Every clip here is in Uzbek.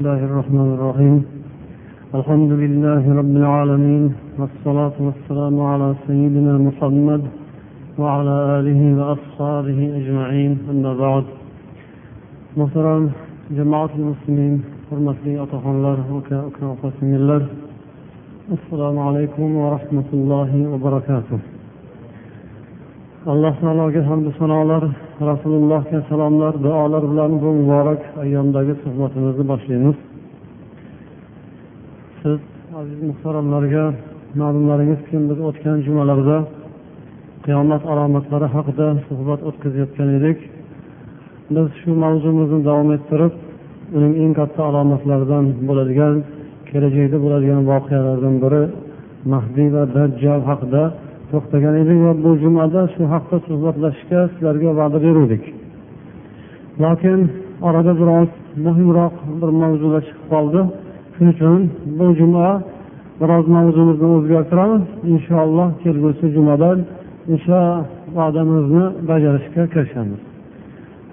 الله الرحمن الرحيم الحمد لله رب العالمين والصلاة والسلام على سيدنا محمد وعلى آله وأصحابه أجمعين أما بعد محترم جماعة المسلمين hurmatli aka uka opa singillar assalomu alaykum va rahmatullohi va barakatuh alloh taologa hamdu sanolar rasulullohga salomlar duolar bilan bu muborak ayyomdagi suhbatimizni boshlaymiz. Siz aziz muhtaromlarga ma'lumlaringizki biz o'tgan jumalarda qiyomat alomatlari haqida suhbat o'tkazayotgan edik. Biz shu mavzumizni davom ettirib uning eng katta alomatlaridan bo'ladigan kelajakda bo'ladigan voqealardan biri mahdiy va dajjal haqida to'xtagan edik va bu jumada shu haqda suhbatlashishga sizlarga va'da beruvdik. Lokin orada biroz muhimroq bir mavzular chiqib qoldi. Shuning uchun bu juma biroz mavzumizni o'zgartiramiz. Inshaalloh kelgusi jumadan o'sha va'damizni bajarishga kirishamiz.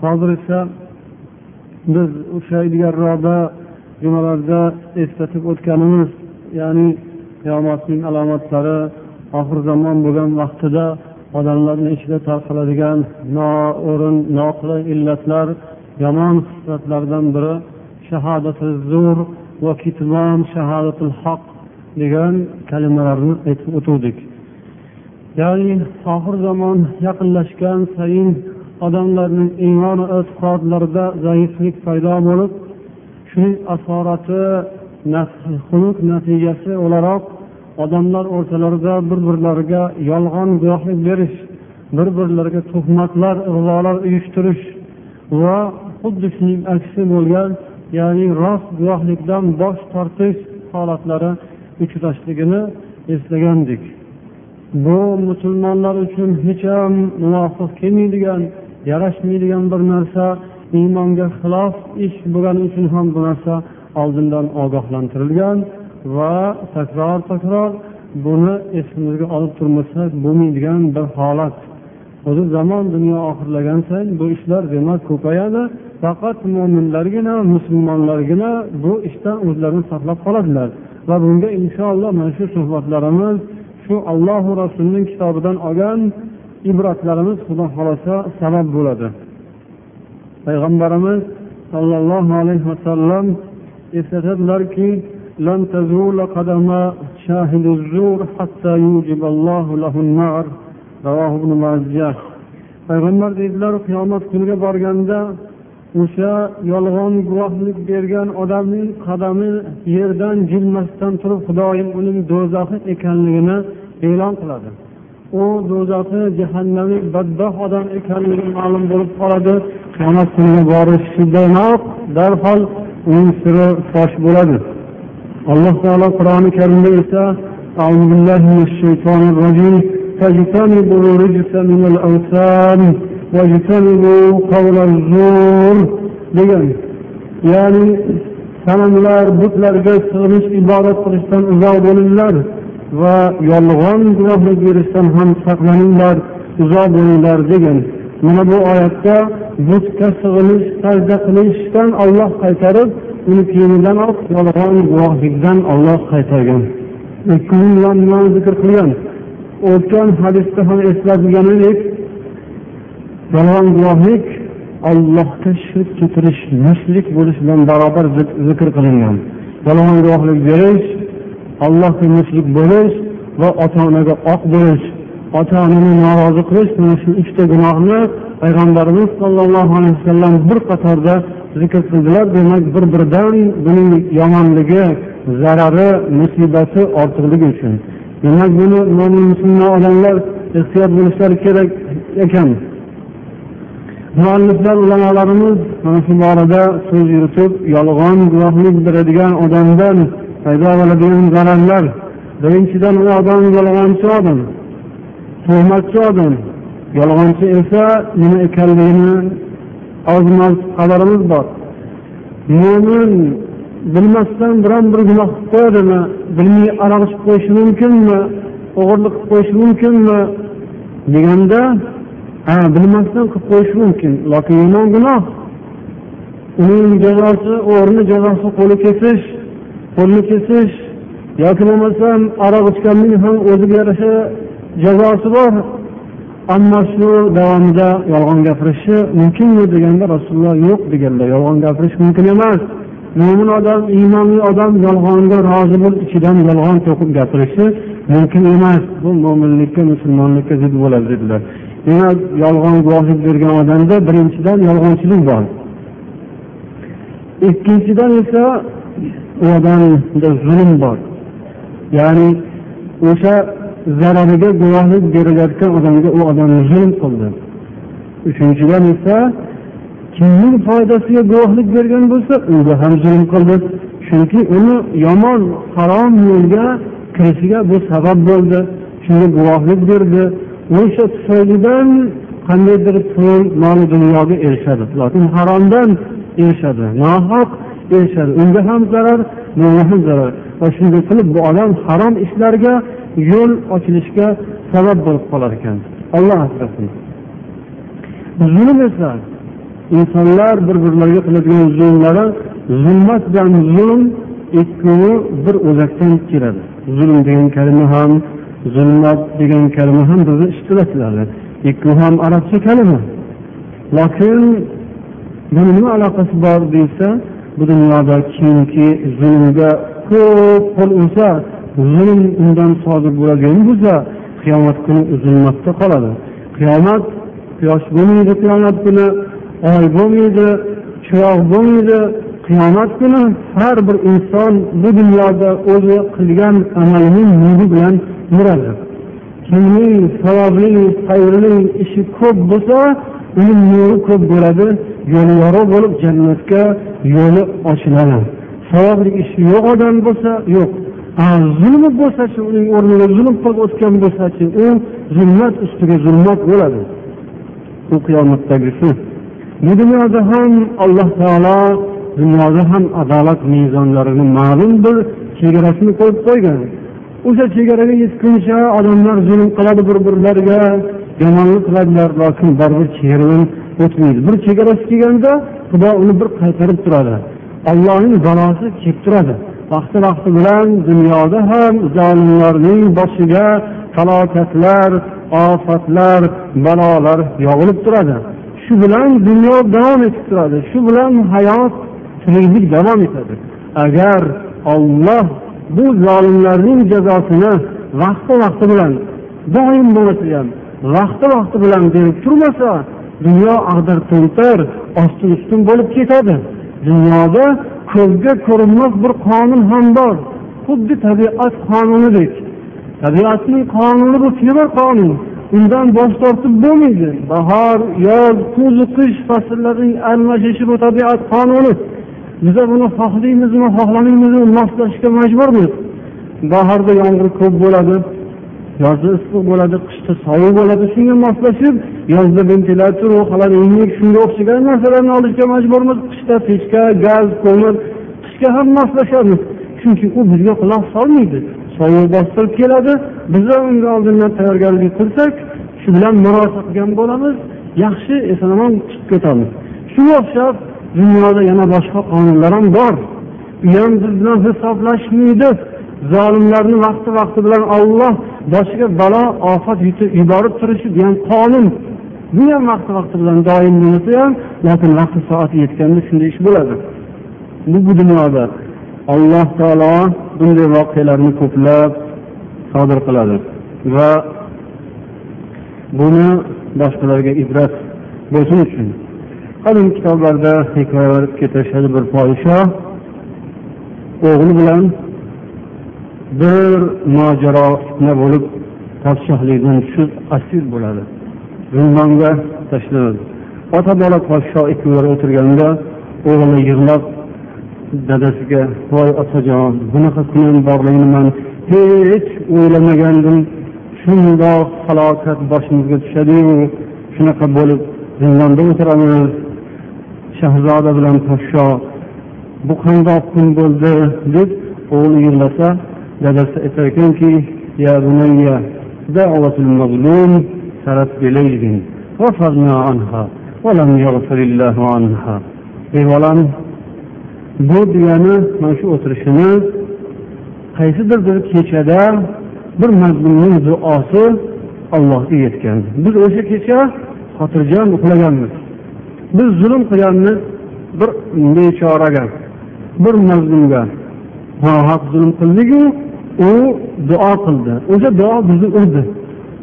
Hozir esa biz o'sha ilgariroqda jumalarda eslatib o'tganimiz ya'ni qiyomatning alomatlari oxir zamon bo'lgan vaqtida odamlarni ichida tarqaladigan noo'rin noqulay illatlar yomon hislatlardan biri shahodati zur va kitmon shahadatul haq degan kalimalarni aytib o'tuvdik. Ya'ni oxir zamon yaqinlashgan sayin odamlarning iymon e'tiqodlarida zaiflik paydo bo'lib shuning asorati xulq natijasi o'laroq odamlar o'rtalarida bir birlariga yolg'on guvohlik berish bir birlariga tuhmatlar ig'volar uyushtirish va xuddi shuning aksi bo'lgan ya'ni rost guvohlikdan bosh tortish holatlari uchrashligini eslagandik. Bu musulmonlar uchun hech ham muvofiq kelmaydigan yarashmaydigan bir narsa iymonga xilof ish bo'lgani uchun ham bu narsa oldindan ogohlantirilgan va takror takror buni esimizga olib turmasak bo'lmaydigan bir holat. O'zi zamon dunyo oxirlagan sayin bu ishlar demak ko'payadi. Faqat mo'minlargina musulmonlargina bu ishdan o'zlarini saqlab qoladilar. Va bunga inshaalloh mana shu suhbatlarimiz shu allohu rasulining kitobidan olgan ibratlarimiz xudo xohlasa sabab bo'ladi. Payg'ambarimiz sollallohu alayhi vasallam eslatadilarki لن تزول قدم شاهد الزور حتى يوجب الله له النار رواه ابن ماجه payg'ambar deydilar qiyomat kuniga borganda o'sha yolg'on guvohlik bergan odamning qadami yerdan jilmasdan turib xudoyim uning do'zaxi ekanligini e'lon qiladi u do'zaxi jahannamiy badbaxt odam ekanligi ma'lum bo'lib qoladi qiyomat kuniga borishidanoq darhol uning siri fosh bo'ladi alloh taolo qur'oni karimda esa أعوذ بالله من الشيطان الرجيم فاجتنبوا الرجس من الأوثان واجتنبوا قول الزور degan ya'ni sanamlar butlarga sig'inish ibodat qilishdan uzoq bo'linglar va yolg'on guvohlik berishdan ham saqlaninglar uzoq bo'linglar degan Mana bu oyatda butga sig'inish sajda qilishdan olloh qaytarib uni keyinidanoq yolg'on guvohlikdan olloh qaytargan. Zikr qilgan. O'tgan hadisda ham eslatilganidek yolg'on guvohlik ollohga shirk keltirish mushrik bo'lish bilan barobar zikr qilingan. Yolg'on guvohlik berish allohga mushrik bo'lish va ota onaga oq bo'lish. Ota onani norozi qilish mana shu uchta gunohni payg'ambarimiz sollallohu alayhi vasallam bir qatorda zikr qildilar. Demak bir biridan buning yomonligi zarari musibati ortiqligi uchun. Demak buni mo'min musulmon odamlar ehtiyot bo'lishlari kerak ekan. Mualliflar ulamolarimiz mana shu borada so'z yuritib yolg'on guvohlik beradigan odamdan paydo bo'ladigan zararlar. Birinchidan u odam yolg'onchi odam. Tuhmatchi odam yolg'onchi esa nima ekanligini ozmoz xabarimiz bor. Mo'min bilmasdan biron bir gunoh qilib qo'yadimi? Bilmay aroq ichib qo'yishi mumkinmi? O'g'irlik qilib qo'yishi mumkinmi? Deganda ha bilmasdan qilib qo'yishi mumkin. Lokin yomon gunoh. Uning jazosi o'g'rini jazosi qo'li kesish qo'lni kesish yoki bo'lmasam aroq ichganning ham o'ziga yarasha jazosi bor ammo shu davomida yolg'on gapirishi mumkinmi deganda rasululloh yo'q deganlar yolg'on gapirish mumkin emas. Mo'min odam iymonli odam yolg'onga rozi bo'lib ichidan yolg'on to'qib gapirishi mumkin emas. Bu mo'minlikka musulmonlikka zid bo'ladi dedilar. Demak yolg'on guvohlik bergan odamda birinchidan yolg'onchilik bor. Ikkinchidan esa u odamda zulm bor. Ya'ni o'sha zarariga guvohlik berilayotgan odamga u odam zulm qildi. Uchinchidan esa kimning foydasiga guvohlik bergan bo'lsa unga ham zulm qildi. Chunki uni yomon harom yo'lga kirishiga bu sabab bo'ldi. Shunga guvohlik berdi. O'sha tufaylidan qandaydir pul mol dunyoga erishadi. Lokin haromdan erishadi. Nohaq erishadi unga ham zarar bunga ham zarar. Va shunday qilib bu odam harom ishlarga yo'l ochilishga sabab bo'lib qolar ekan. Alloh asrasin. Zulm esa insonlar bir birlariga qiladigan zulmlari zulmat bilan zulm ikkovi bir o'zakdan keladi. Zulm degan kalima ham zulmat degan kalima ham bizni ishtilatiladi ikkovi ham arabcha kalima. Lokin buni nima aloqasi bor deyilsa bu dunyoda kimki zulmga ko'p qo'l ursa zulm undan sodir bo'ladigan bo'lsa qiyomat kuni zulmatda qoladi. Qiyomat quyosh bo'lmaydi qiyomat kuni oy bo'lmaydi chiroq bo'lmaydi. Qiyomat kuni har bir inson bu dunyoda o'zi qilgan amalining nuri bilan yuradi. Kimning savobli xayrli ishi ko'p bo'lsa uni nuri ko'p bo'ladi yo'li yorug' bo'lib jannatga yo'li ochiladi. Savobli ishi yo'q odam bo'lsa yo'q. Zulmi bo'lsachi uning o'rniga zulm qilib o'tgan bo'lsachi u zulmat ustiga zulmat bo'ladi. U qiyomatdagisi. Bu dunyoda ham alloh taolo dunyoda ham adolat mezonlarini ma'lum bir chegarasini qo'yib qo'ygan. O'sha chegaraga yetguncha odamlar zulm qiladi bir birlariga yomonlik qiladilar lokin baribir chegaradan o'tmaydi. Bir chegarasi kelganda xudo uni bir qaytarib turadi. Allohning balosi kelib turadi. Vaqti vaqti bilan dunyoda ham zolimlarning boshiga falokatlar ofatlar balolar yog'ilib turadi. Shu bilan dunyo davom etib turadi. Shu bilan hayot tiriklik davom etadi. Agar olloh bu zolimlarning jazosini vaqti vaqti bilan doim bo'lmasa ham vaqti vaqti bilan berib turmasa dunyo ag'dar to'ntar ostin ustun bo'lib ketadi. Dunyoda ko'zga ko'rinmas bir qonun ham bor. Xuddi tabiat qonunidek tabiatning qonuni bu temir qonun. Undan bosh tortib bo'lmaydi. Bahor yoz kuz qish fasllarining almashishi bu tabiat qonuni. Biza buni xohlaymizmi xohlamaymizmi moslashishga majburmiz? Bahorda yomg'ir ko'p bo'ladi. Yozda issiq bo'ladi qishda sovuq bo'ladi shunga moslashib yozda ventilyator xolodilnik shunga o'xshagan narsalarni olishga majburmiz. Qishda pechka gaz ko'mir qishga ham moslashamiz chunki u bizga quloq solmaydi. Sovuq bostirib keladi. Biz unga oldindan tayyorgarlik qilsak shu bilan murosa qilgan bo'lamiz. Yaxshi eson omon chiqib ketamiz. Shunga o'xshab dunyoda yana boshqa qonunlar ham bor. U ham biz bilan hisoblashmaydi. Zolimlarni vaqti vaqti bilan olloh boshiga balo ofat yuborib turishi bu ham qonun bu ham vaqti vaqti bilan doim bo'lmasa ham lekin vaqti soati yetganda shunday ish bo'ladi. Bu bu dunyoda alloh taolo bunday voqealarni ko'plab sodir qiladi va buni boshqalarga ibrat bo'lsin uchun. Qadim kitoblarda hikoyalar keltirishadi bir podshoh o'g'li bilan bir mojaro fitna bo'lib podshohlikdan tushib asir bo'ladi. Zindonga tashlanadi. Ota bola podsho ikkovlari o'tirganda o'g'li yig'lab dadasiga voy otajon bunaqa kunim borligini man hech o'ylamagandim. Shundoq falokat boshimizga tushadiyu shunaqa bo'lib zindonda o'tiramiz. Shahzoda bilan podsho bu qandoq kun bo'ldi? deb o'g'li yig'lasa dadasi aytar ekanki يا بني دعوة المظلوم سرت بليل غفرنا عنها ولم يغفر الله عنها ey bolam bu degani mana shu o'tirishini qaysidir bir kechada bir mazlumning duosi allohga yetgan biz o'sha kecha xotirjam uxlaganmiz biz zulm qilganmiz bir bechoraga bir mazlumga nohaq zulm qildiku u duo qildi. O'sha duo bizni urdi.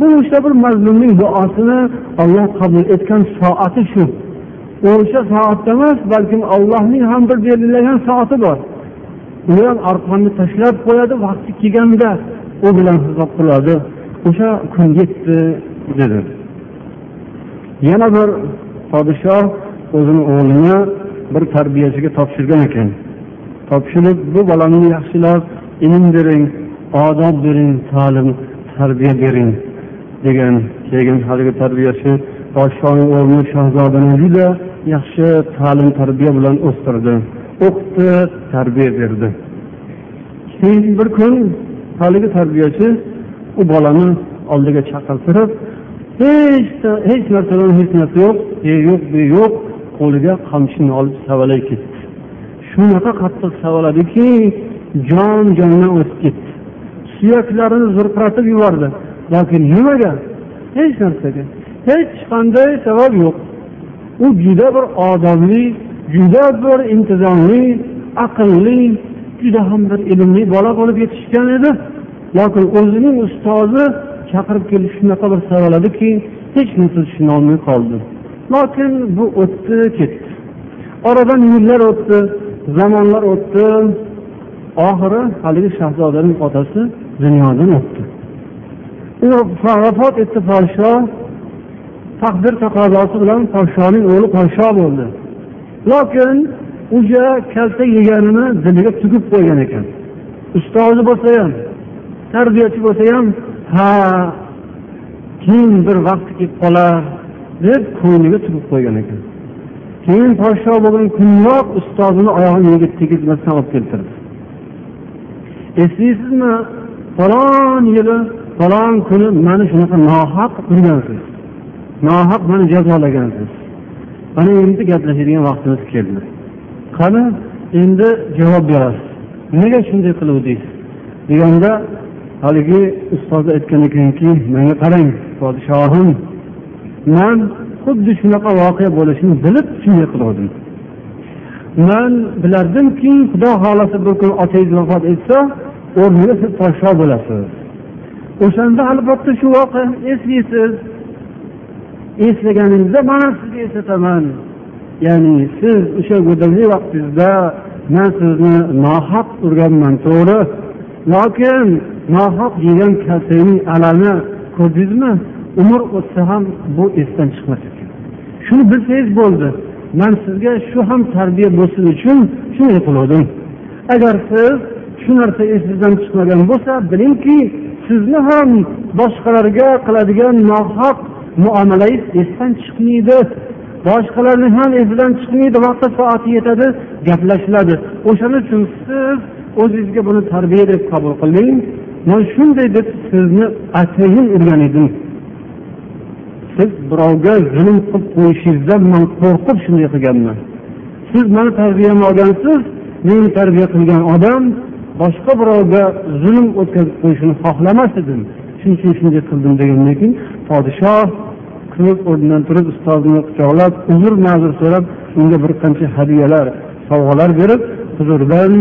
Bu o'sha bir mazlumning duosini olloh qabul etgan soati shu. O'sha soatda emas balkim allohning ham bir belgilagan soati bor. U ham arqonni tashlab qo'yadi vaqti kelganda u bilan hisob qiladi. O'sha kun yetdi dedi. Yana bir podshoh o'zini o'g'lini bir tarbiyachiga topshirgan ekan. Topshirib bu bolamni yaxshilab ilm bering odob bering ta'lim tarbiya bering degan keyin haligi tarbiyachi podshohni o'g'lini shahzodani juda yaxshi ta'lim tarbiya bilan o'stirdi. O'qitdi tarbiya berdi. Keyin bir kun haligi tarbiyachi u bolani oldiga chaqirtirib hech hech narsadan hech narsa yo'q e yo'q bu yo'q qo'liga qamchini olib savalay ketdi. Shunaqa qattiq savaladiki jon jondan o'tib ketdi. Suyaklarini zirqiratib yubordi. Lekin nimaga? Hech narsaga. Hech qanday sabab yo'q. U juda bir odobli juda bir intizomli aqlli juda ham bir ilmli bola bo'lib yetishgan edi. Lekin o'zining ustozi chaqirib kelib shunaqa bir savaladiki hech narsa tushunolmay qoldi. Lekin bu o'tdi ketdi. Oradan yillar o'tdi zamonlar o'tdi. Oxiri haligi shahzodaning otasi dunyodan o'tdi. Vafot etdi podsho taqdir taqozosi bilan podshoning o'g'li podsho bo'ldi. Lekin o'sha kalta yeganini diliga tugib qo'ygan ekan. Ustozi bo'lsa ham tarbiyachi bo'lsa ham ha keyin bir vaqti kelib qolar deb ko'ngliga tugib qo'ygan ekan. Keyin podsho bo'lgan kunyoq ustozini oyog'ini yerga tegizmasdan olib keltirdi. Eslaysizmi falon yili falon kuni mani shunaqa nohaq urgansiz nohaq mani jazolagansiz. Mana endi gaplashadigan vaqtimiz keldi. Qani endi javob berasiz. Nega shunday qiluvdingiz deganda haligi ustoz aytgan ekanki menga qarang podshohim. Man xuddi shunaqa voqea bo'lishini bilib shunday qiluvdim man bilardimki xudo xohlasa bir kun otangiz vafot etsa o'rniga siz podsho bo'lasiz. O'shanda albatta shu voqeani eslaysiz eslaganingizda mana sizga eslataman ya'ni siz o'sha go'daklik vaqtingizda man sizni nohaq urganman to'g'ri? Lekin nohaq yegan kaltakning alami ko'rdingizmi? Umr o'tsa ham bu esdan chiqmas ekan. Shuni bilsangiz bo'ldi. Man sizga shu ham tarbiya bo'lsin uchun shunday qiluvdim. Agar siz shu narsa esingizdan chiqmagan bo'lsa bilingki sizni ham boshqalarga qiladigan nohaq muomalangiz esdan chiqmaydi. Boshqalarni ham esidan chiqmaydi vaqti soati yetadi gaplashiladi. O'shaning uchun siz o'zingizga buni tarbiya deb qabul qiling man shunday deb sizni atayin urgan edim. Siz birovga zulm qilib qo'yishingizdan man qo'rqib shunday qilganman siz mani tarbiyamni olgansiz meni tarbiya qilgan odam boshqa birovga zulm o'tkazib qo'yishini xohlamas edim. Shuning uchun shunday qildim degandan keyin podshoh turib o'rnidan turib ustozini quchoqlab uzr ma'zur so'rab unga bir qancha hadyalar sovg'alar berib huzuridan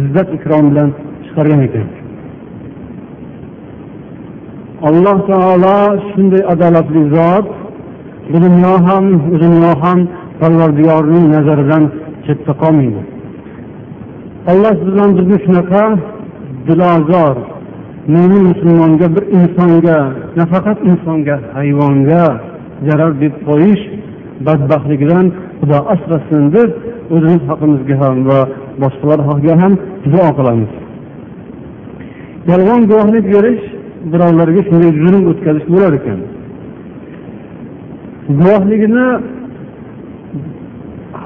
izzat ikrom bilan chiqargan ekan. Taolo shunday adolatli zot bu dunyo ham dunyo ham parvardigorning nazaridan chetda qolmaydi alloh bilan bizni shunaqa dilozor mo'min musulmonga bir insonga nafaqat insonga hayvonga zarar deb qo'yish badbaxtligidan xudo asrasin deb o'zimiz haqimizga ham va boshqalar haqiga ham duo qilamiz yolg'on guvohlik berish birovlarga shunday zulm o'tkazish bo'lar ekan. Guvohligini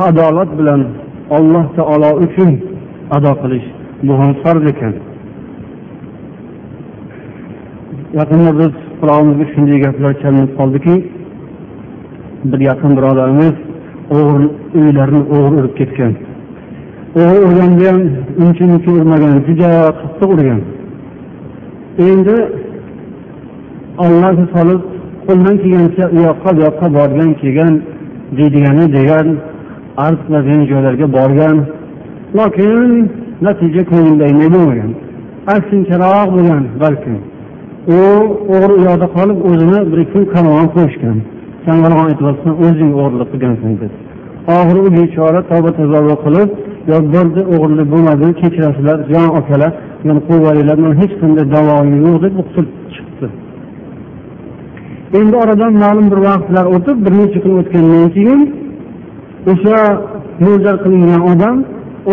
adolat bilan alloh taolo uchun ado qilish bu ham farz ekan. Yaqinda biz qulog'imizga shunday gaplar chalinib qoldiki bir yaqin birodarimiz o'g'ri uylarni o'g'ri urib ketgan. O'g'ri urganda ham uncha muncha urmagan juda qattiq urgan. Endi ollohni solib qo'ldan kelgancha u yoqqa bu yoqqa borgan kelgan deydigani degan arz qiladigan joylarga borgan. Lokin natija ko'ngildagidek bo'lmagan. Aksincharoq bo'lgan balkim. U o'g'ri u yoqda qolib o'zini bir ikki kun qamoqqa qo'yishgan san yolg'on aytyapsan o'zing o'g'irlik qilgansan deb oxiri u bechora tavba tavba qilib yo bo'ldi o'g'irlik bo'lmadi kechirasizlar jon akalar meni qo'yib yuboringlar man hech qanday davoyim yo'q deb qutulib chiqdi. Endi oradan ma'lum bir vaqtlar o'tib bir necha kun o'tgandan keyin o'sha mo'ljal qilingan odam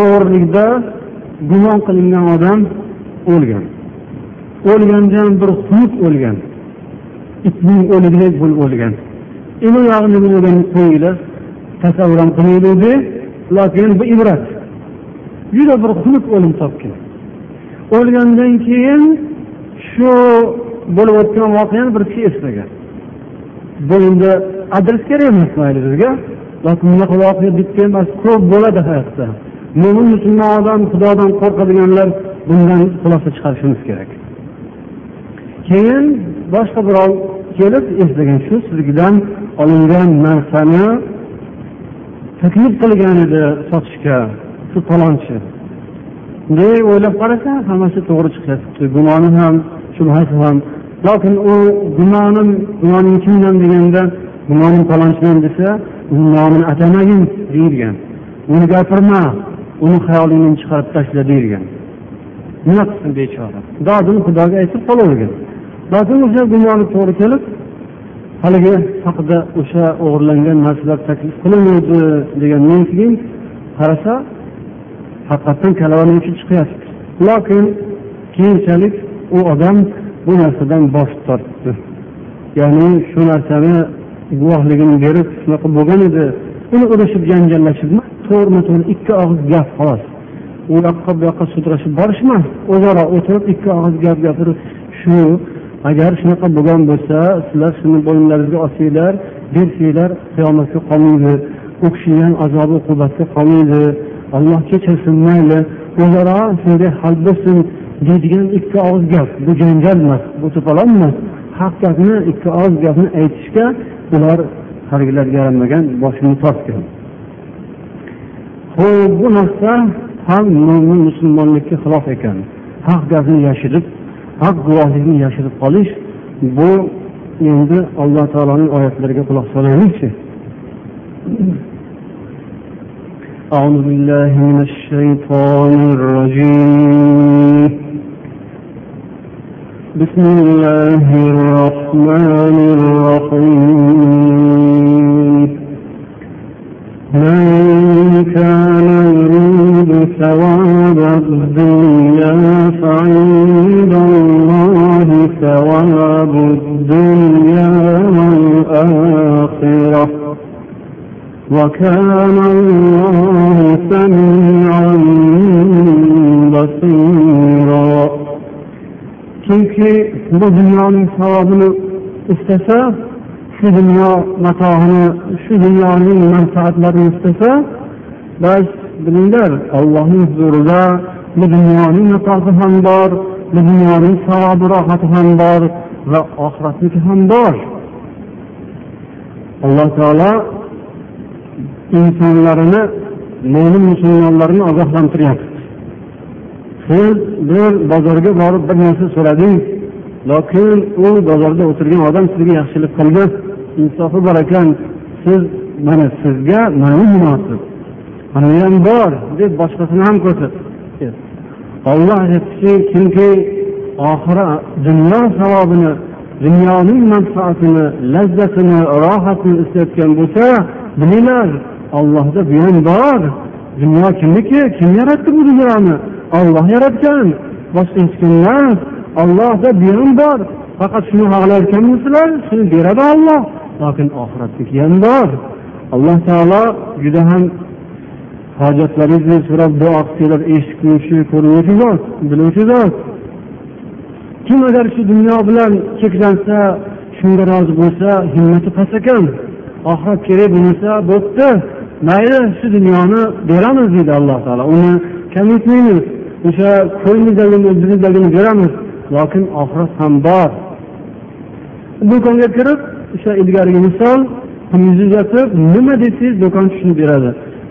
o'g'irlikda gumon qilingan odam o'lgan. O'lganda ham bir xunuk o'lgan. Itning o'ligidek bo'lib o'lgan. Endi yog'ini o'lganni qo'yinglar tasavvur ham qilmaydi lokin bu ibrat. Juda bir xunuk o'lim topgan. O'lgandan keyin shu bo'lib o'tgan voqeani bir kishi eslagan. Bu endi adres kerak emas mayli bizga. Bunaqa voqea bitta emas ko'p bo'ladi hayotda. Mo'min musulmon odam xudodan qo'rqadiganlar bundan xulosa chiqarishimiz kerak. Keyin boshqa birov kelib eslagan shu sizdan olingan narsani taklif qilgan edi sotishga shu palonchi. Deb o'ylab qarasa hammasi to'g'ri chiqyapti. Gumoni ham shubhasi ham lokin u gumonim gumoning kimdan deganda gumonim palonchidan desa uni nomini atamagin deyilgan. Uni gapirma uni xayolingdan chiqarib tashla deyilgan. Nima qilsin bechora? Dodini xudoga aytib qolavergan lokin o'sha gumoni to'g'ri kelib haligi haqida o'sha o'g'irlangan narsalar taklif qilinuvdi degandan keyin qarasa haqiqatdan kalavaning uchi chiqyapti. Lokin keyinchalik u odam bu narsadan bosh tortdi. Ya'ni shu narsani guvohligini berib shunaqa bo'lgan edi. Uni urishib janjallashib to'g'rima to'g'ri ikki og'iz gap xolos. U yoqqa bu yoqqa sudrashib borishmas o'zaro o'tirib ikki og'iz gap gapirib shu agar shunaqa bo'lgan bo'lsa sizlar shuni bo'yinlaringizga olsanglar bersanglar qiyomatga qolmaydi. U kishini ham azobi uqubatga qolmaydi. Alloh kechirsin mayli. O'zaro shunday hal bo'lsin. Deydigan ikki og'iz gap. Bu janjal emas bu to'polon emas. Haq gapni ikki og'iz gapni aytishga ular haligilar yaramagan boshini tortgan. Ho'p bu narsa ham mo'min musulmonlikka xilof ekan. Haq gapni yashirib haq guvohlikni yashirib qolish bu endi alloh taoloning oyatlariga quloq solaylikchi أعوذ بالله من الشيطان الرجيم. بسم الله الرحمن الرحيم. من كان يريد ثواب الدنيا فعند الله ثواب الدنيا. وكان الله سميعا بصيرا chunki bu dunyoning savobini istasa shu dunyo matohini shu dunyoning manfaatlarini istasa bas bilinglar ollohning huzurida bu dunyoning matohi ham bor bu dunyoning savobi rohati ham bor va oxiratniki ham bor alloh taolo insonlarini mo'min musulmonlarni ogohlantiryapti. Siz bir bozorga borib bir narsa so'radingiz lokin u bozorda o'tirgan odam sizga yaxshilik qildi insofi bor ekan. Siz mana sizga mana bu munosib mana bu ham bor deb boshqasini ham ko'rsatdi. Olloh aytyaptiki kimki oxira dunyo savobini dunyoning manfaatini lazzatini rohatini istayotgan bo'lsa bilinglar ollohda bu ham bor dunyo kimniki kim yaratdi bu dunyoni olloh yaratgan ollohda bu ham bor faqat shuni xohlayotganmisizlar shuni beradi olloh lokin oxiratniki ham bor alloh taolo juda ham hojatlaringizni so'rab duo qilsanglar eshitguvchi ko'ruvchi zot biluvchi zot kim agar shu dunyo bilan cheklansa shunga rozi bo'lsa himmati past ekan oxirat kerak bo'lmasa bo'pti mayli shu dunyoni beramiz deydi alloh taolo. Uni kam etmaymiz. O'sha qo'yimizdagini o'zimizdagini beramiz. Lokin oxirat ham bor. Do'konga kirib o'sha ilgarigi misol yuz uzatib nima desangiz do'konchi shuni beradi.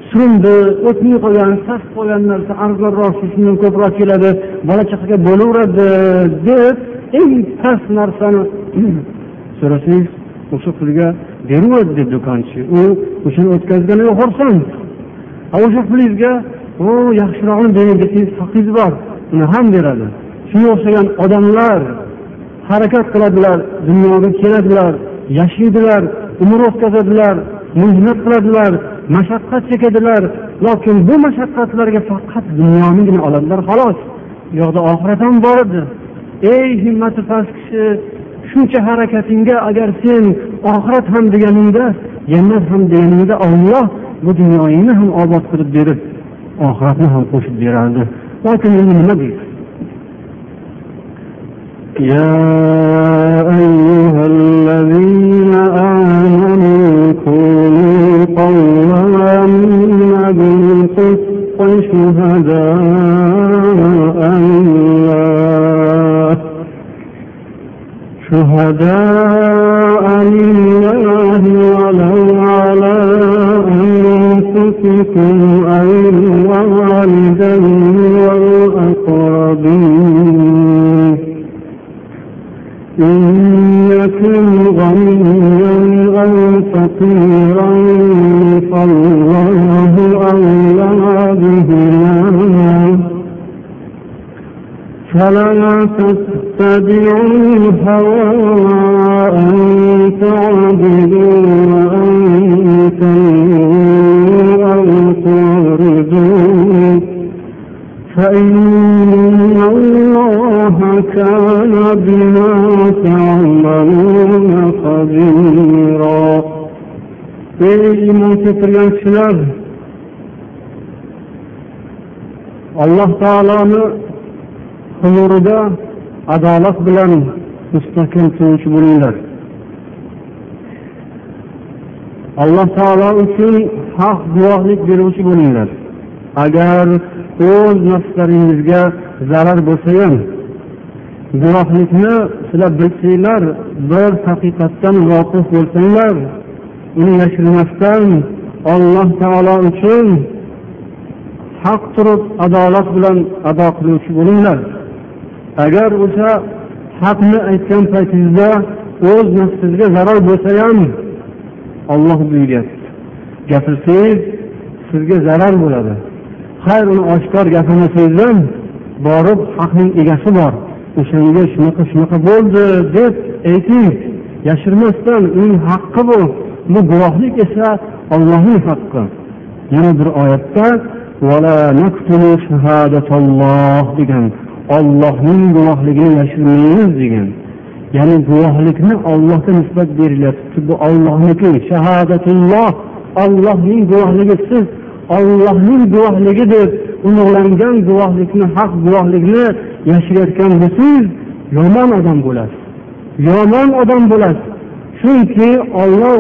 Surindi o'tmay qolgan sasib qolgan narsa arzonroq shundan ko'proq keladi bola chaqaga bo'laveradi deb eng past narsani so'rasangiz o'sha pulga beryapti dedi do'konchi. U o'shani o'tkazganiga xursand. O'sha pulingizga o yaxshirog'ini bering desangiz haqqingiz bor. Uni ham beradi. Shunga o'xshagan odamlar harakat qiladilar dunyoga keladilar yashaydilar umr o'tkazadilar mehnat qiladilar mashaqqat chekadilar. Lokin bu mashaqqatlarga faqat dunyonigina oladilar xolos. U yoqda oxirat ham bor edi. Ey himmati past kishi shuncha harakatingga agar sen oxirat ham deganingda jannat ham deganingda olloh bu dunyoyingni ham obod qilib berib oxiratni ham qo'shib berardi lokin endi nima deydi يا أيها شهداء لله ولو على أنفسكم أو الوالدين والأقربين. إن يكن غنيا أو فقيرا فالله أولى بهما. فلا تتبعوا الهوى ey iymon keltirgan kishilar alloh taoloni huzurida adolat bilan mustahkam turuvchi bo'linglar. Alloh taolo uchun haq guvohlik beruvchi bo'linglar. Agar o'z nafslaringizga zarar bo'lsa ham guvohlikni sizlar bilsanglar bir haqiqatdan voqif bo'lsanglar uni yashirmasdan olloh taolo uchun haq turib adolat bilan ado qiluvchi bo'linglar. Agar o'sha haqni aytgan paytingizda o'z nafsingizga zarar bo'lsa ham olloh buyuryapti gapirsangiz sizga zarar bo'ladi. Xayr uni oshkor gapirmasangiz ham borib haqning egasi bor. O'shanga shunaqa shunaqa bo'ldi deb ayting. Yashirmasdan uning haqqi bu bu guvohlik esa ollohning haqqi. Yana bir oyatda degan ollohning guvohligini yashirmaymiz degan. Ya'ni guvohlikni ollohga nisbat berilyapti bu ollohniki shahodatulloh ollohning guvohligi siz ollohning guvohligi deb ulug'langan guvohlikni haq guvohlikni yashirayotgan bo'lsangiz yomon odam bo'lasiz. Yomon odam bo'lasiz. Chunki olloh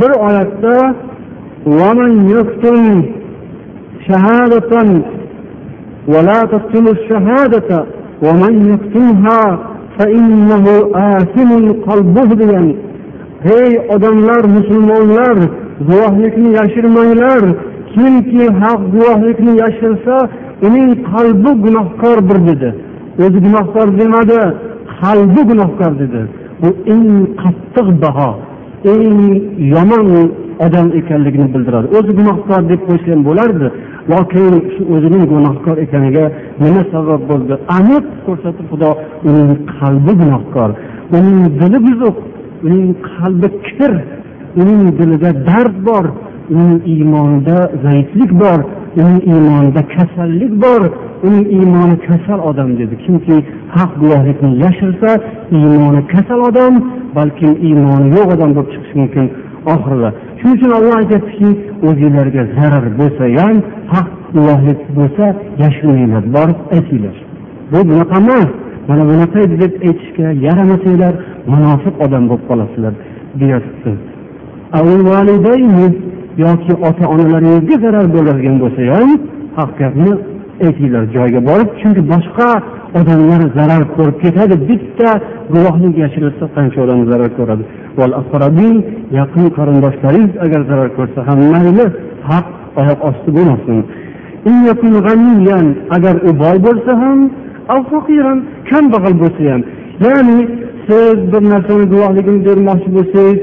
bir oyatda شهادة ولا تكتموا الشهادة ومن يكتمها فإنه آثم قلبه degan hey odamlar musulmonlar guvohlikni yashirmanglar kimki haq guvohlikni yashirsa uning qalbi gunohkordir dedi o'zi gunohkor demadi qalbi gunohkor dedi bu eng qattiq baho Eng yomon odam ekanligini bildiradi. O'zi gunohkor deb qo'ysa ham bo'lardi lokin shu o'zining gunohkor ekaniga nima sabab bo'ldi? Aniq ko'rsatib xudo uning qalbi gunohkor uning dili buzuq uning qalbi kir uning dilida dard bor uning iymonida zaiflik bor. Uning iymonida kasallik bor uning iymoni kasal odam dedi. Kimki haq guvohlikni yashirsa iymoni kasal odam balkim iymoni yo'q odam bo'lib chiqishi mumkin. Oxirida shuning uchun olloh aytyaptiki o'zinglarga zarar bo'lsa ham haq guvohlik bo'lsa yashirmanglar borib aytinglar. Bu bunaqa emas. Mana bunaqa edi deb aytishga yaramasanglar munofiq odam bo'lib qolasizlar deyapti. Yoki ota onalaringizga zarar bo'ladigan bo'lsa ham haq gapni aytinglar joyiga borib chunki boshqa odamlar zarar ko'rib ketadi bitta guvohlik yashirilsa qancha odam zarar ko'radi. Yaqin qarindoshlaringiz agar zarar ko'rsa ham mayli haq oyoq osti bo'lmasin. Agar u boy bo'lsa ham kambag'al bo'lsa ham. Ya'ni siz bir narsani guvohligini bermoqchi bo'lsangiz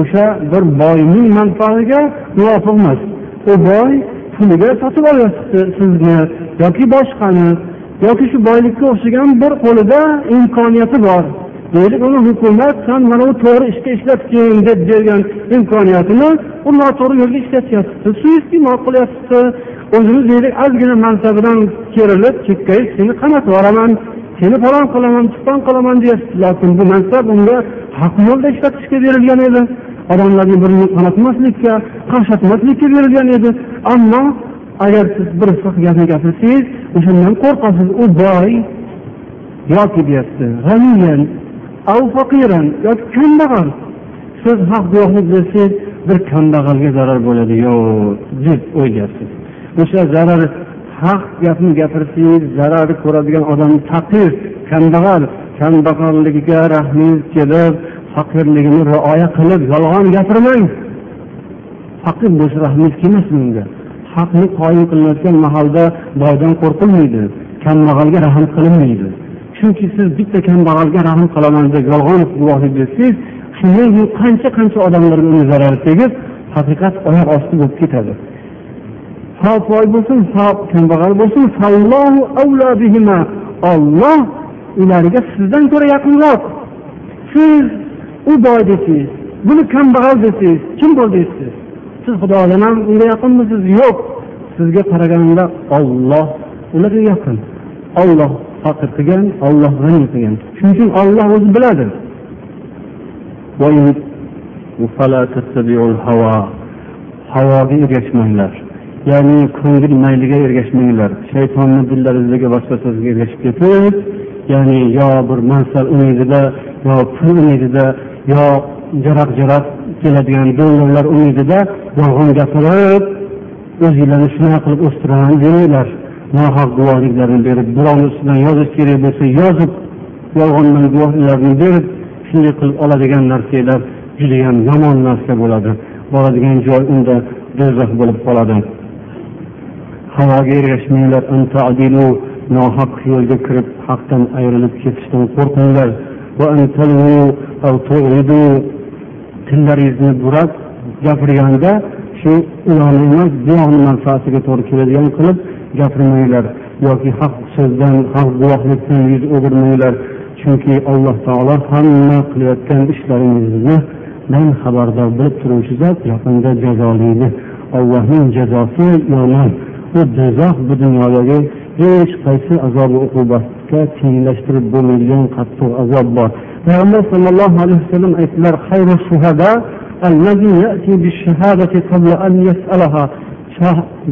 o'sha bir boyning manfaatiga muvofiq emas. U boy puliga sotib olyapti sizni yoki boshqani yoki shu boylikka o'xshagan bir qo'lida imkoniyati bor. Deylik uni hukumat san mana bu to'g'ri ishga ishlatgin deb bergan imkoniyatini u noto'g'ri yo'lga ishlatyapti. Suiiste'mol qilyapti. O'zimiz deylik ozgina mansabidan kerilib chekkayib seni qamatib yuboraman seni falon qilaman piston qilaman deyapti lokin bu mansab unga haq yo'lda ishlatishga berilgan edi. Odamlarni birini qanatmaslikka qaqshatmaslikka berilgan edi. Ammo agar siz bir fiq gapni gapirsangiz o'shandan qo'rqasiz. U boy yoki deyapti yoki kambag'al. Siz haq guvohlik bersangiz bir kambag'alga zarar bo'ladi. Yo'q deb o'ylayapsiz. O'sha zarar haq gapni gapirsangiz zarar ko'radigan odam faqir kambag'al kambag'alligiga rahmingiz kelib faqirligini rioya qilib yolg'on gapirmang. Faqir bo'lsa rahmingiz kelmasin unga haqni qoyim qilinayotgan mahalda boydan qo'rqilmaydi kambag'alga rahm qilinmaydi. Chunki siz bitta kambag'alga rahm qilaman deb yolg'on guvohlik bersangiz shundan keyin qancha qancha odamlarga uni zarari tegib haqiqat oyoq osti bo'lib ketadi. Ho boy bo'lsin ho kambag'al bo'lsin olloh ularga sizdan ko'ra yaqinroq. Siz u boy desangiz buni kambag'al desangiz kim bo'ldingiz siz siz xudodan ham unga yaqinmisiz? Yo'q. Sizga qaraganda olloh ularga yaqin. Olloh faqir qilgan olloh g'ani qilgan. Shuning uchun olloh o'zi biladi. Havoga ergashmanglar. Ya'ni ko'ngil mayliga ergashmanglar. Shaytonni dillaringizga boshqa so'zga ergashib ketib ya'ni yo bir mansab umidida yo pul umidida yo jaraq jaraq keladigan dollarlar umidida yolg'on gapirib o'zinglarni shunaqa qilib o'stiraman demanglar nohaq guvohliklarni berib birovni ustidan yozish kerak bo'lsa yozib yolg'ondan guvohliklarni berib shunday qilib oladigan narsanglar judayam yomon narsa bo'ladi. Boradigan joy unda do'zax bo'lib qoladi. Havoga ergashmanglar nohaq yo'lga kirib haqdan ayrilib ketishdan qo'rqinglar tillaringizni burab gapirganda shu uyog'ni emas buyog'ni manfaatiga to'g'ri keladigan qilib gapirmanglar. Yoki haq so'zdan haq guvohlikdan yuz o'girmanglar. Chunki alloh taolo hamma qilayotgan ishlaringizni dan xabardor bilib turuvchi zot yaqinda jazolaydi allohning jazosi yomon. Bu do'zax bu dunyodagi hech qaysi azobi uqubatga tenglashtirib bo'lmaydigan qattiq azob bor. Payg'ambar sollallohu alayhi vasallam aytdilar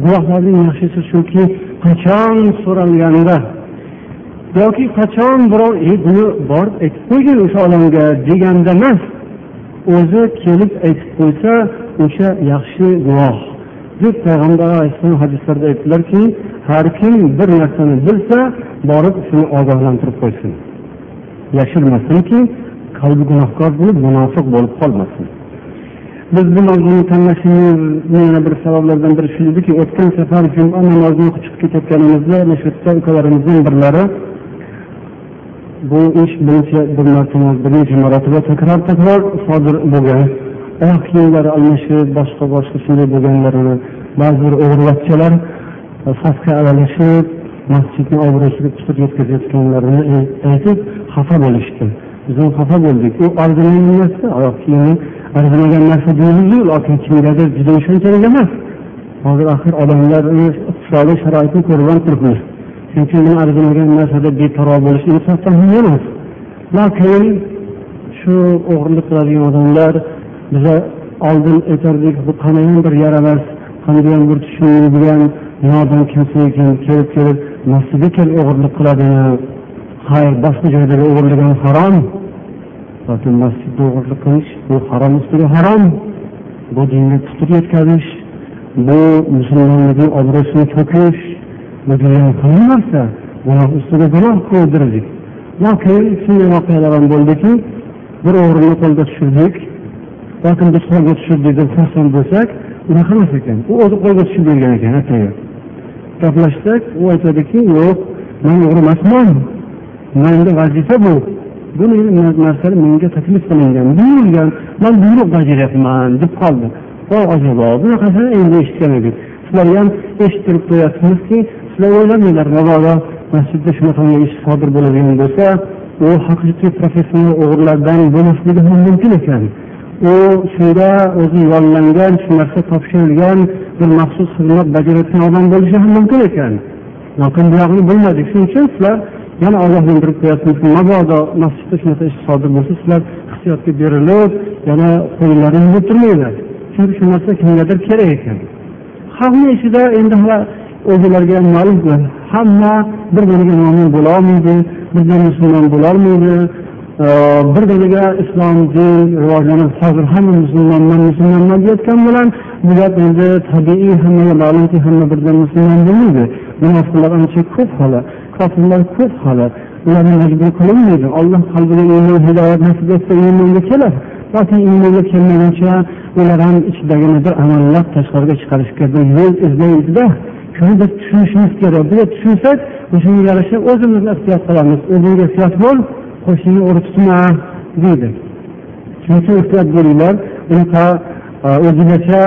guvohlarning yaxshisi shuki qachon so'ralganda yoki qachon birov e buni borib aytib qo'ygin o'sha odamga deganda emas o'zi kelib aytib qo'ysa o'sha yaxshi guvoh deb payg'ambar alayhissalom hadislarda aytdilarki har kim bir narsani bilsa borib shuni ogohlantirib qo'ysin. Yashirmasinki qalbi gunohkor bo'lib munofiq bo'lib qolmasin. Biz bu mavzuni tanlashimizni yana bir sabablardan biri shu ediki o'tgan safar juma namozini o'qib chiqib ketayotganimizda mana shu yerda ukalarimizdan birlari bu ish birinchi bir marta emas bir necha marotaba takror takror sodir bo'lgan. Kiyimlari almashib boshqa boshqa shunday bo'lganlarini ba'zi bir o'g'irlakchalar safga e, aralashib masjidni obro'siga putur yetkazayotganlarini e, aytib xafa bo'lishdi. Biz ham xafa bo'ldik. U arzimagan narsa oyoq kiyimi arzimagan narsa deyildi lekin kimgadir juda o'shanchalik emas. Hozir axir odamlarni e, iqtisodiy sharoitni ko'rib ham turibmiz. Shuning uchun buni arzimagan narsada beparvo bo'lish insofdan ham emas. Lekin shu o'g'irlik qiladigan odamlar biza oldin aytardik bu qanayam bir yaramas qandayyam bir tushunmaydigan nodon kimsa ekan kelib kelib masjidga kelib o'g'irlik qiladi. Xayr boshqa joyda o'g'irlik ham harom. Lekin masjidda o'g'irlik qilish bu harom ustiga harom. Bu dinga putur yetkazish bu musulmonlikni obro'sini to'kish bu judayam qiyin narsa. Gunoh ustiga gunoh qo'ydirdik yoki shunday voqealar ham bo'ldiki bir o'g'rini qo'lga tushirdik. Yoki biz qo'lga tushirdik deb xursand bo'lsak unaqa emas ekan. U o'zi qo'lga tushib bergan ekan atigi gaplashsak u aytadiki yo'q man o'g'ri emasman manda vazifa bu. Buni narsalar menga taklif qilingan buyurilgan man buyruq bajaryapman deb qoldi. Voy ajabo bunaqasini endi eshitgan edik sizlar ham eshittirib qo'yapsizki sizlar o'ylamanglar mabodo masjidda shunaqangi ish sodir bo'ladigan bo'lsa u haqiqiy professional o'g'rilardan bo'lmasligi ham mumkin ekan. U shunda o'zi yollangan shu narsa topshirilgan bir maxsus xizmat bajarayotgan odam bo'lishi ham mumkin ekan. Lekin buyog'ini bilmadik. Shuning uchun sizlar yana ogohlantirib qo'yapmiz mabodo masjidda shunaqa ish sodir bo'lsa sizlar hissiyotga berilib yana qo'llaringizni yuvib turmanglar chunki shu narsa kimgadir kerak ekan. Xalqni ichida endi o'zilariga ma'lum hamma hamma biriga mo'min bo'lolmaydi birdan musulmon bo'lolmaydi Э, birdaniga islom din rivojlanib hozir hamma musulmonman musulmonman deyotgan bilan bu gap endi tabiiy hammaga ma'lumki hamma birdan musulmon bo'lmaydi. Munofiqlar ancha ko'p hali kofirlar ko'p hali. Ularni majbur qilinmaydi olloh qalbiga iymon hidoyat nasib etsa iymonga keladi yoki iymonga kelmaguncha ular ham ichidagini bir amallab tashqariga chiqarishga bir yo'l izlaydida. Shuni biz tushunishimiz kerak. Biz tushunsak o'shanga yarasha o'zimizni ehtiyot qilamiz. O'zingga ehtiyot bo'l qo'shnini o'ri tutma deydi. Shuning uchun ehtiyot bo'linglar unaqa e, o'zigacha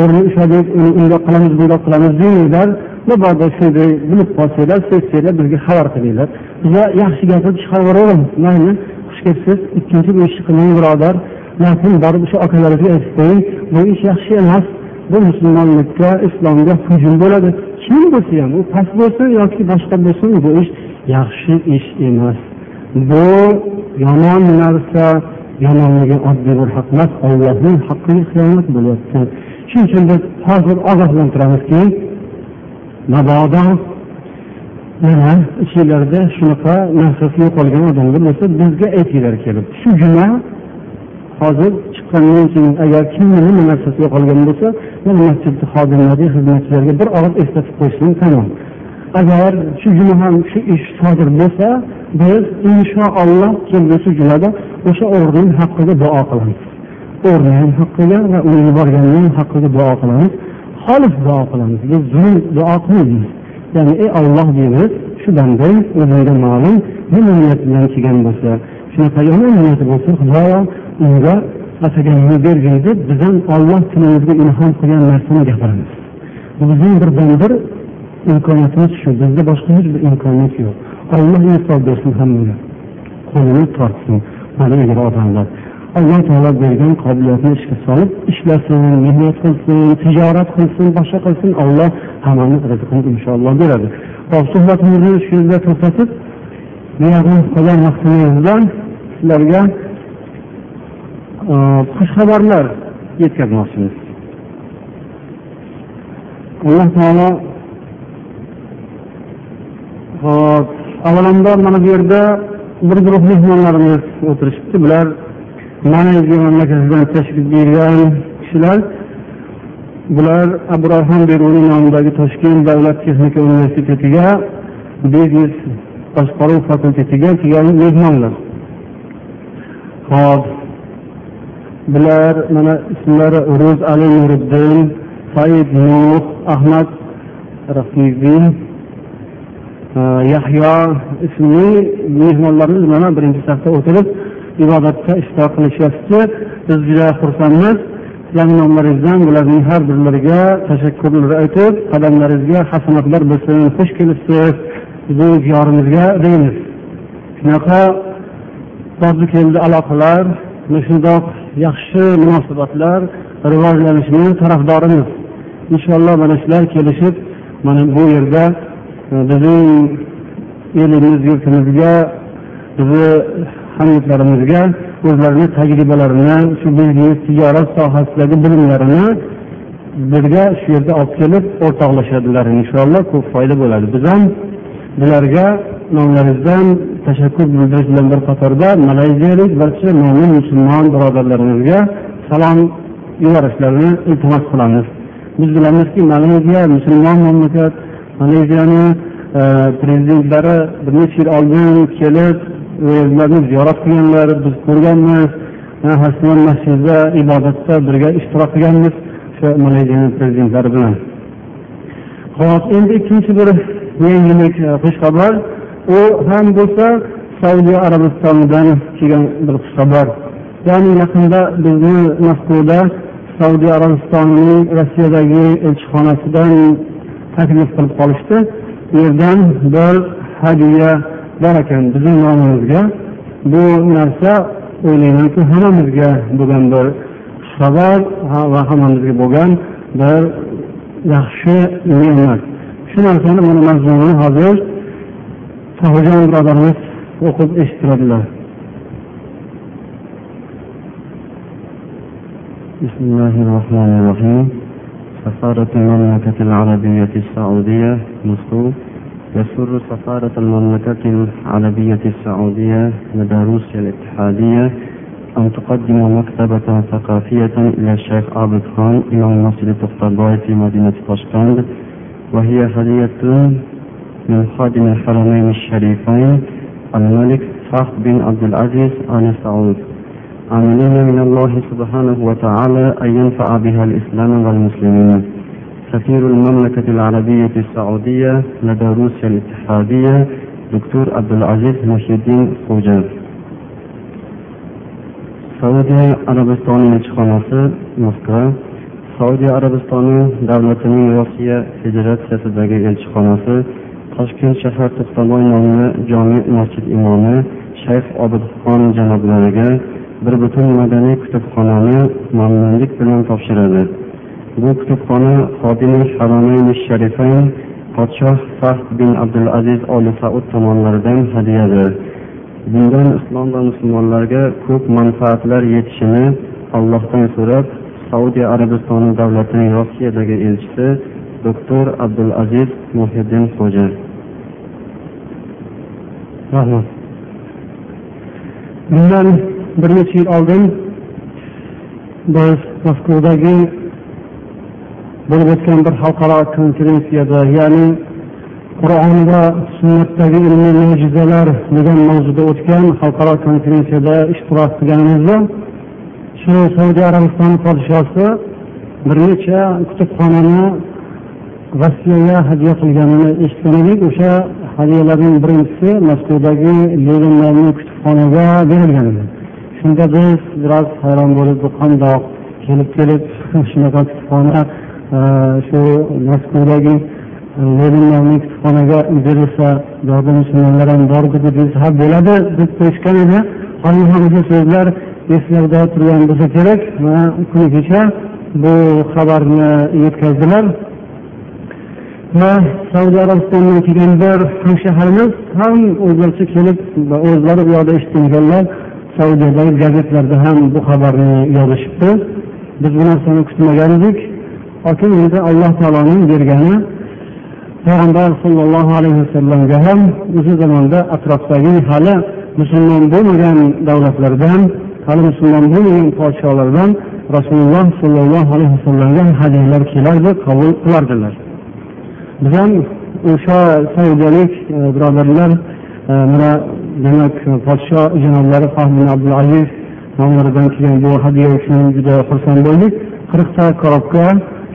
o'rni ushladik uni undoq qilamiz bundoq qilamiz demanglar mabodo shunday bilib qolsanglar sezsanglar bizga xabar qilinglar. Biza yaxshi gapirib chiqaraveramiz mayli xush kelibsiz. Ikkinchi bu ishni qilmang birodar. Lekin borib o'sha akalaringizga aytib qo'ying. Bu ish yaxshi emas. Bu musulmonlikka islomga hujum bo'ladi. Kim bo'lsa ham u past bo'lsin yoki boshqa bo'lsin bu ish yaxshi ish emas. Bu yomon narsa yomonligi oddiy bir haq emas ollohning haqqiga xiyonat bo'lyapti shuning uchun biz hozir ogohlantiramizki mabodo yana ichinglarda shunaqa narsasi yo'qolgan odamlar bo'lsa bizga aytinglar kelib shu juma hozir chiqqandan keyin agar kimni nima narsasi yo'qolgan bo'lsa mana masjidni xodimlari xizmatchilariga bir og'iz eslatib qo'ysin tamom. Agar shu juma ham shu ish sodir bo'lsa biz inshaalloh kelgusi jumada o'sha o'g'rining haqqiga duo qilamiz. O'g'rining haqqiga va uni yuborganning haqqiga duo qilamiz. Xolis duo qilamiz. Biz zulm duo qilmaymiz. Ya'ni ey olloh deymiz. Shu bandang o'zingga ma'lum nima niyat bilan kelgan bo'lsa shunaqa yomon niyati bo'lsa xudoyo unga ataganini bergin deb biz ham olloh tilimizga ilhom qilgan narsani gapiramiz. Bu bizning birdan bir imkoniyatimiz shu. Bizda boshqa hech bir imkoniyat yo'q. Olloh insof bersin hammaga qo'lini tortsin. Mana ilgari odamlar alloh taolo bergan qobiliyatni ishga solib ishlasin mehnat qilsin tijorat qilsin boshqa qilsin olloh hammani rizqini inshaalloh beradi. Hop suhbatimizni shu yerda to'xtatib qolgan vaqtimizdan sizlarga uh, xushxabarlar yetkazmoqchimiz. Alloh taolo hop. Avvalambor mana bu yerda bir guruh mehmonlarimiz o'tirishibdi. Bular malayziya mamlakatidan tashrif buyurgan kishilar. Bular abraham beruniy nomidagi toshkent davlat texnika universitetiga biznes boshqaruv fakultetiga kelgan mehmonlar. Hop. Bular mana ismlari ro'z ali nuriddin said nuh ahmad rafiziy yahyo ismli mehmonlarimiz mana birinchi safda o'tirib ibodatga ishtirok qilishyapti biz juda xursandmiz sizlarni nomlaringizdan bularning har birlariga tashakkurlar aytib qadamlaringizga hasanatlar bo'lsin xush kelibsiz bu diyorimizga deymiz shunaqa bordi keldi aloqalar mana shundoq yaxshi munosabatlar rivojlanishini tarafdorimiz inshaalloh mana shular kelishib mana bu yerda bizning elimiz yurtimizga bizni hamyurtlarimizga o'zlarini tajribalarini shu biznes tijorat sohasidagi bilimlarini birga shu yerda olib kelib o'rtoqlashadilar inshaalloh ko'p foyda bo'ladi. Biz ham bularga nomlaringizdan tashakkur bildirish bilan bir qatorda malayziyalik barcha mo'min musulmon birodarlarimizga salom yuborishlarini iltimos qilamiz. Biz bilamizki malayziya musulmon mamlakat maleziyani e, prezidentlari bir necha yil oldin kelib ularni ziyorat qilganlar biz ko'rganmiz. Hasnon masjidida ibodatda birga ishtirok qilganmiz o'sha maleziyani prezidentlari bilan. Hop endi ikkinchi bir yangilik e, xushxabar. U ham bo'lsa saudiya arabistonidan kelgan bir xushxabar. Ya'ni yaqinda bizni moskvada saudiya arabistonining rossiyadagi elchixonasidan taklif qilib qolishdi u yerdan bir hadya bor ekan bizni nomimizga bu narsa o'ylaymanki hammamizga bo'lgan bir xushxabar va hammamizga bo'lgan bir yaxshi ne'mat shu narsani mana mazmunini hozir tohirjon birodarimiz o'qib eshittiradilar بسم الله الرحمن الرحيم سفارة المملكة العربية السعودية مسكو يسر سفارة المملكة العربية السعودية لدى روسيا الاتحادية أن تقدم مكتبة ثقافية إلى الشيخ عابد خان إمام مسجد تختارباي في مدينة طشقند وهي هدية من خادم الحرمين الشريفين الملك فخر بن عبد العزيز آل سعود. عاملين من الله سبحانه وتعالى أن ينفع بها الإسلام والمسلمين. سفير المملكة العربية السعودية لدى روسيا الاتحادية دكتور عبد العزيز محي الدين خوجر سعودية عربستان نشخناصة مسكرا سعودية عربستان دولة من روسيا فدرات سيسدقى نشخناصة تشكين شهر تختلوي جامع مسجد إمامي شيخ عبد الخان جنب لرقى bir butun madaniy kutubxonani mamnunlik bilan topshiradi. Bu kutubxona xodimi haromayni sharifayn podshoh fahd bin abdulaziz oli saud tomonidan hadyadir bundan islom va musulmonlarga ko'p manfaatlar yetishini allohdan so'rab saudiya arabistoni davlatining rossiyadagi elchisi doktor abdulaziz muhiddin xo'ja. Rahmat. Bundan bir necha yil oldin biz moskvadagi bo'lib o'tgan bir xalqaro konferensiyada ya'ni qur'on va sunnatdagi ilmiy mo'jizalar degan mavzuda o'tgan xalqaro konferensiyada ishtirok qilganimizda shu saudiya arabistoni podshosi bir necha kutubxonani rossiyaga hadya qilganini eshitgan edik. O'sha hadyalarning birinchisi moskvadagi leninlarni kutubxonaga berilgan edi. Shunda biz biroz hayron bo'lib qandoq kelib kelib shunaqa kutubxona e, shu moskvadagi e, lenin nomli kutubxonaga berilsa buyoqda musulmonlar ham bordi deb ha bo'ladi deb qo'yishgan edi. Hozir ham o'sha so'zlar eslarida turgan bo'lsa kerak mana kuni kecha bu xabarni yetkazdilar. Va saudiya arabistonidan kelgan bir hamshaharimiz ham o'zlaricha kelib o'zlari u yoqda eshitgan saudiyadagi gazetlarda ham bu xabarni yozishibdi biz bu narsani kutmagan edik lekin endi alloh taoloning bergani payg'ambar sollallohu alayhi vasallamga ham o'sha zamonda atrofdagi hali musulmon bo'lmagan davlatlardan hali musulmon bo'lmagan podsholardan rasululloh sollallohu alayhi vasallamga hadyalar kelardi qabul qilardilar biz ham o'sha saudiyalik birodarlar mana demak podsho janoblari fahmin abdulaziz nomlaridan kelgan bu hadya uchun juda xursand bo'ldik. Qirqta korobka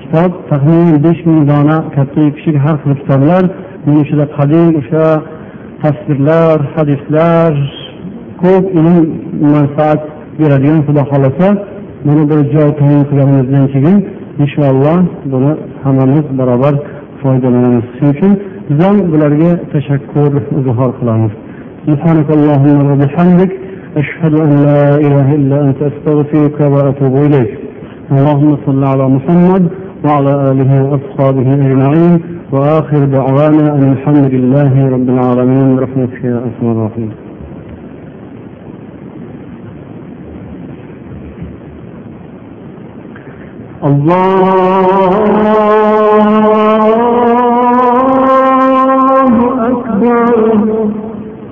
kitob taxminan besh ming dona katta kichik har xil kitoblar buning ichida qadim o'sha tasvirlar hadislar ko'p ilm manfaat beradigan xudo xohlasa buni bir joy tayin qilganimizdan keyin inshaalloh buni hammamiz barobar foydalanamiz. Shuning uchun biz ham bularga tashakkur izhor qilamiz. سبحانك اللهم وبحمدك أشهد أن لا إله إلا أنت أستغفرك وأتوب إليك. اللهم صل على محمد وعلى آله وأصحابه أجمعين. وآخر دعوانا أن الحمد لله رب العالمين. برحمتك يا أرحم الراحمين. الله أكبر.